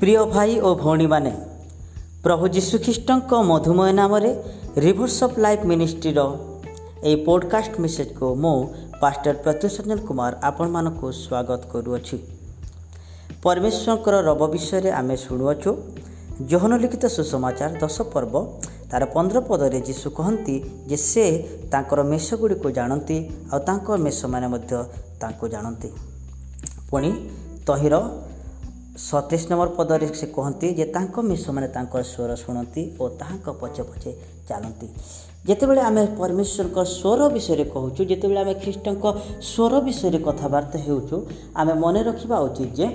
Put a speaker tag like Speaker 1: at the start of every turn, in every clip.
Speaker 1: ପ୍ରିୟ ଭାଇ ଓ ଭଉଣୀମାନେ ପ୍ରଭୁ ଯୀଶୁଖ୍ରୀଷ୍ଟଙ୍କ ମଧୁମୟ ନାମରେ ରିଭର୍ସ ଅଫ୍ ଲାଇଫ୍ ମିନିଷ୍ଟ୍ରିର ଏହି ପଡ଼କାଷ୍ଟ ମେସେଜକୁ ମୁଁ ପାଷ୍ଟର ପ୍ରତ୍ୟୁଷଞ୍ଜନ କୁମାର ଆପଣମାନଙ୍କୁ ସ୍ୱାଗତ କରୁଅଛି। ପରମେଶ୍ୱରଙ୍କର ରବ ବିଷୟରେ ଆମେ ଶୁଣୁଅଛୁ। ଜହନ ଲିଖିତ ସୁସମାଚାର ଦଶ ପର୍ବ ତା'ର ପନ୍ଦର ପଦରେ ଯୀଶୁ କହନ୍ତି ଯେ ସେ ତାଙ୍କର ମେଷଗୁଡ଼ିକୁ ଜାଣନ୍ତି ଆଉ ତାଙ୍କ ମେଷମାନେ ମଧ୍ୟ ତାଙ୍କୁ ଜାଣନ୍ତି। ପୁଣି ତହିଁର ସତେଇଶ ନମ୍ବର ପଦରେ ସେ କହନ୍ତି ଯେ ତାଙ୍କ ମିଶମାନେ ତାଙ୍କର ସ୍ୱର ଶୁଣନ୍ତି ଓ ତାହାଙ୍କ ପଛେ ପଛେ ଚାଲନ୍ତି। ଯେତେବେଳେ ଆମେ ପରମେଶ୍ୱରଙ୍କ ସ୍ୱର ବିଷୟରେ କହୁଛୁ ଯେତେବେଳେ ଆମେ ଖ୍ରୀଷ୍ଟଙ୍କ ସ୍ୱର ବିଷୟରେ କଥାବାର୍ତ୍ତା ହେଉଛୁ ଆମେ ମନେ ରଖିବା ଉଚିତ ଯେ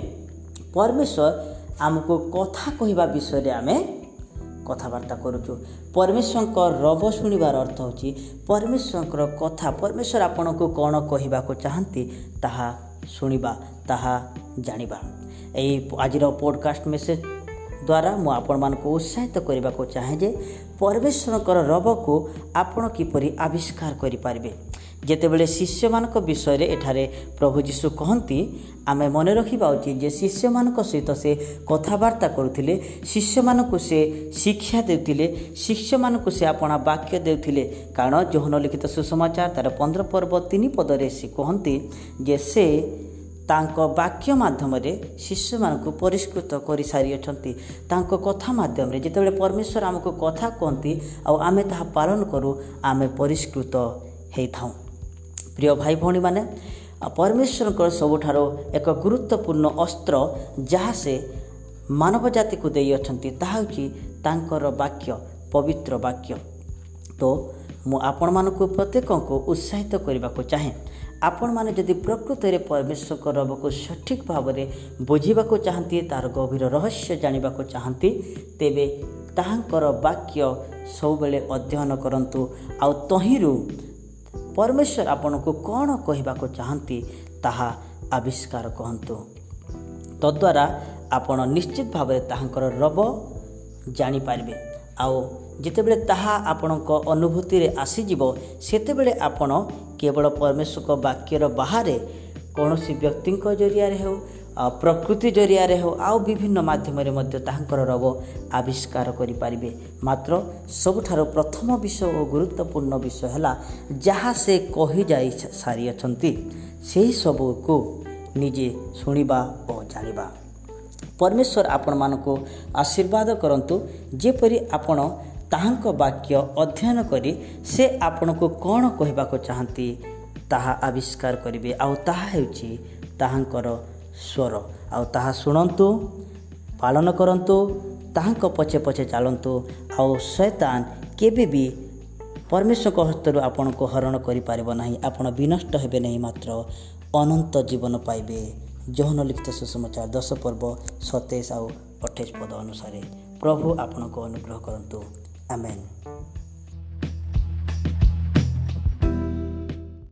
Speaker 1: ପରମେଶ୍ୱର ଆମକୁ କଥା କହିବା ବିଷୟରେ ଆମେ କଥାବାର୍ତ୍ତା କରୁଛୁ। ପରମେଶ୍ୱରଙ୍କ ରବ ଶୁଣିବାର ଅର୍ଥ ହେଉଛି ପରମେଶ୍ୱରଙ୍କର କଥା ପରମେଶ୍ୱର ଆପଣଙ୍କୁ କ'ଣ କହିବାକୁ ଚାହାନ୍ତି ତାହା ଶୁଣିବା ତାହା ଜାଣିବା। ଏହି ଆଜିର ପଡ଼କାଷ୍ଟ ମେସେଜ ଦ୍ୱାରା ମୁଁ ଆପଣମାନଙ୍କୁ ଉତ୍ସାହିତ କରିବାକୁ ଚାହେଁ ଯେ ପରମେଶ୍ୱରଙ୍କର ରବକୁ ଆପଣ କିପରି ଆବିଷ୍କାର କରିପାରିବେ? ଯେତେବେଳେ ଶିଷ୍ୟମାନଙ୍କ ବିଷୟରେ ଏଠାରେ ପ୍ରଭୁ ଯୀଶୁ କହନ୍ତି ଆମେ ମନେ ରଖିବା ଉଚିତ ଯେ ଶିଷ୍ୟମାନଙ୍କ ସହିତ ସେ କଥାବାର୍ତ୍ତା କରୁଥିଲେ ଶିଷ୍ୟମାନଙ୍କୁ ସେ ଶିକ୍ଷା ଦେଉଥିଲେ ଶିଷ୍ୟମାନଙ୍କୁ ସେ ଆପଣା ବାକ୍ୟ ଦେଉଥିଲେ। କାରଣ ଯୌନ ଲିଖିତ ସୁସମାଚାର ତା'ର ପନ୍ଦର ପର୍ବ ତିନି ପଦରେ ସେ କହନ୍ତି ଯେ ସେ ତାଙ୍କ ବାକ୍ୟ ମାଧ୍ୟମରେ ଶିଷ୍ୟମାନଙ୍କୁ ପରିଷ୍କୃତ କରିସାରିଅଛନ୍ତି। ତାଙ୍କ କଥା ମାଧ୍ୟମରେ ଯେତେବେଳେ ପରମେଶ୍ୱର ଆମକୁ କଥା କୁହନ୍ତି ଆଉ ଆମେ ତାହା ପାଳନ କରୁ ଆମେ ପରିଷ୍କୃତ ହେଇଥାଉ। ପ୍ରିୟ ଭାଇ ଭଉଣୀମାନେ ପରମେଶ୍ୱରଙ୍କର ସବୁଠାରୁ ଏକ ଗୁରୁତ୍ୱପୂର୍ଣ୍ଣ ଅସ୍ତ୍ର ଯାହା ସେ ମାନବ ଜାତିକୁ ଦେଇଅଛନ୍ତି ତାହା ହେଉଛି ତାଙ୍କର ବାକ୍ୟ ପବିତ୍ର ବାକ୍ୟ। ତ ମୁଁ ଆପଣମାନଙ୍କୁ ପ୍ରତ୍ୟେକଙ୍କୁ ଉତ୍ସାହିତ କରିବାକୁ ଚାହେଁ। ଆପଣମାନେ ଯଦି ପ୍ରକୃତରେ ପରମେଶ୍ୱରଙ୍କ ରବକୁ ସଠିକ୍ ଭାବରେ ବୁଝିବାକୁ ଚାହାନ୍ତି ତା'ର ଗଭୀର ରହସ୍ୟ ଜାଣିବାକୁ ଚାହାନ୍ତି ତେବେ ତାହାଙ୍କର ବାକ୍ୟ ସବୁବେଳେ ଅଧ୍ୟୟନ କରନ୍ତୁ। ଆଉ ତହିଁରୁ ପରମେଶ୍ୱର ଆପଣଙ୍କୁ କ'ଣ କହିବାକୁ ଚାହାନ୍ତି ତାହା ଆବିଷ୍କାର କହନ୍ତୁ ତଦ୍ୱାରା ଆପଣ ନିଶ୍ଚିତ ଭାବରେ ତାହାଙ୍କର ରବ ଜାଣିପାରିବେ। ଆଉ ଯେତେବେଳେ ତାହା ଆପଣଙ୍କ ଅନୁଭୂତିରେ ଆସିଯିବ ସେତେବେଳେ ଆପଣ କେବଳ ପରମେଶ୍ୱରଙ୍କ ବାକ୍ୟର ବାହାରେ କୌଣସି ବ୍ୟକ୍ତିଙ୍କ ଜରିଆରେ ହେଉ ପ୍ରକୃତି ଜରିଆରେ ହେଉ ଆଉ ବିଭିନ୍ନ ମାଧ୍ୟମରେ ମଧ୍ୟ ତାହାଙ୍କର ରବ ଆବିଷ୍କାର କରିପାରିବେ। ମାତ୍ର ସବୁଠାରୁ ପ୍ରଥମ ବିଷୟ ଓ ଗୁରୁତ୍ୱପୂର୍ଣ୍ଣ ବିଷୟ ହେଲା ଯାହା ସେ କହିଯାଇ ସାରିଅଛନ୍ତି। ସେହି ସବୁକୁ ନିଜେ ଶୁଣିବା ଓ ଜାଣିବା। ପରମେଶ୍ୱର ଆପଣମାନଙ୍କୁ ଆଶୀର୍ବାଦ କରନ୍ତୁ ଯେପରି ଆପଣ ତାହାଙ୍କ ବାକ୍ୟ ଅଧ୍ୟୟନ କରି ସେ ଆପଣଙ୍କୁ କ'ଣ କହିବାକୁ ଚାହାନ୍ତି ତାହା ଆବିଷ୍କାର କରିବେ। ଆଉ ତାହା ହେଉଛି ତାହାଙ୍କର ସ୍ୱର। ଆଉ ତାହା ଶୁଣନ୍ତୁ ପାଳନ କରନ୍ତୁ ତାହାଙ୍କ ପଛେ ପଛେ ଚାଲନ୍ତୁ। ଆଉ ଶୈତାନ କେବେ ବି ପରମେଶ୍ୱରଙ୍କ ହସ୍ତରୁ ଆପଣଙ୍କୁ ହରଣ କରିପାରିବ ନାହିଁ। ଆପଣ ବିନଷ୍ଟ ହେବେ ନାହିଁ ମାତ୍ର ଅନନ୍ତ ଜୀବନ ପାଇବେ। ଯୌନ ଲିଖିତ ସୁସମାଚାର ଦଶ ପର୍ବ ସତେଇଶ ଆଉ ଅଠେଇଶ ପଦ ଅନୁସାରେ। ପ୍ରଭୁ ଆପଣଙ୍କୁ ଅନୁଗ୍ରହ କରନ୍ତୁ। ଆମେନ୍।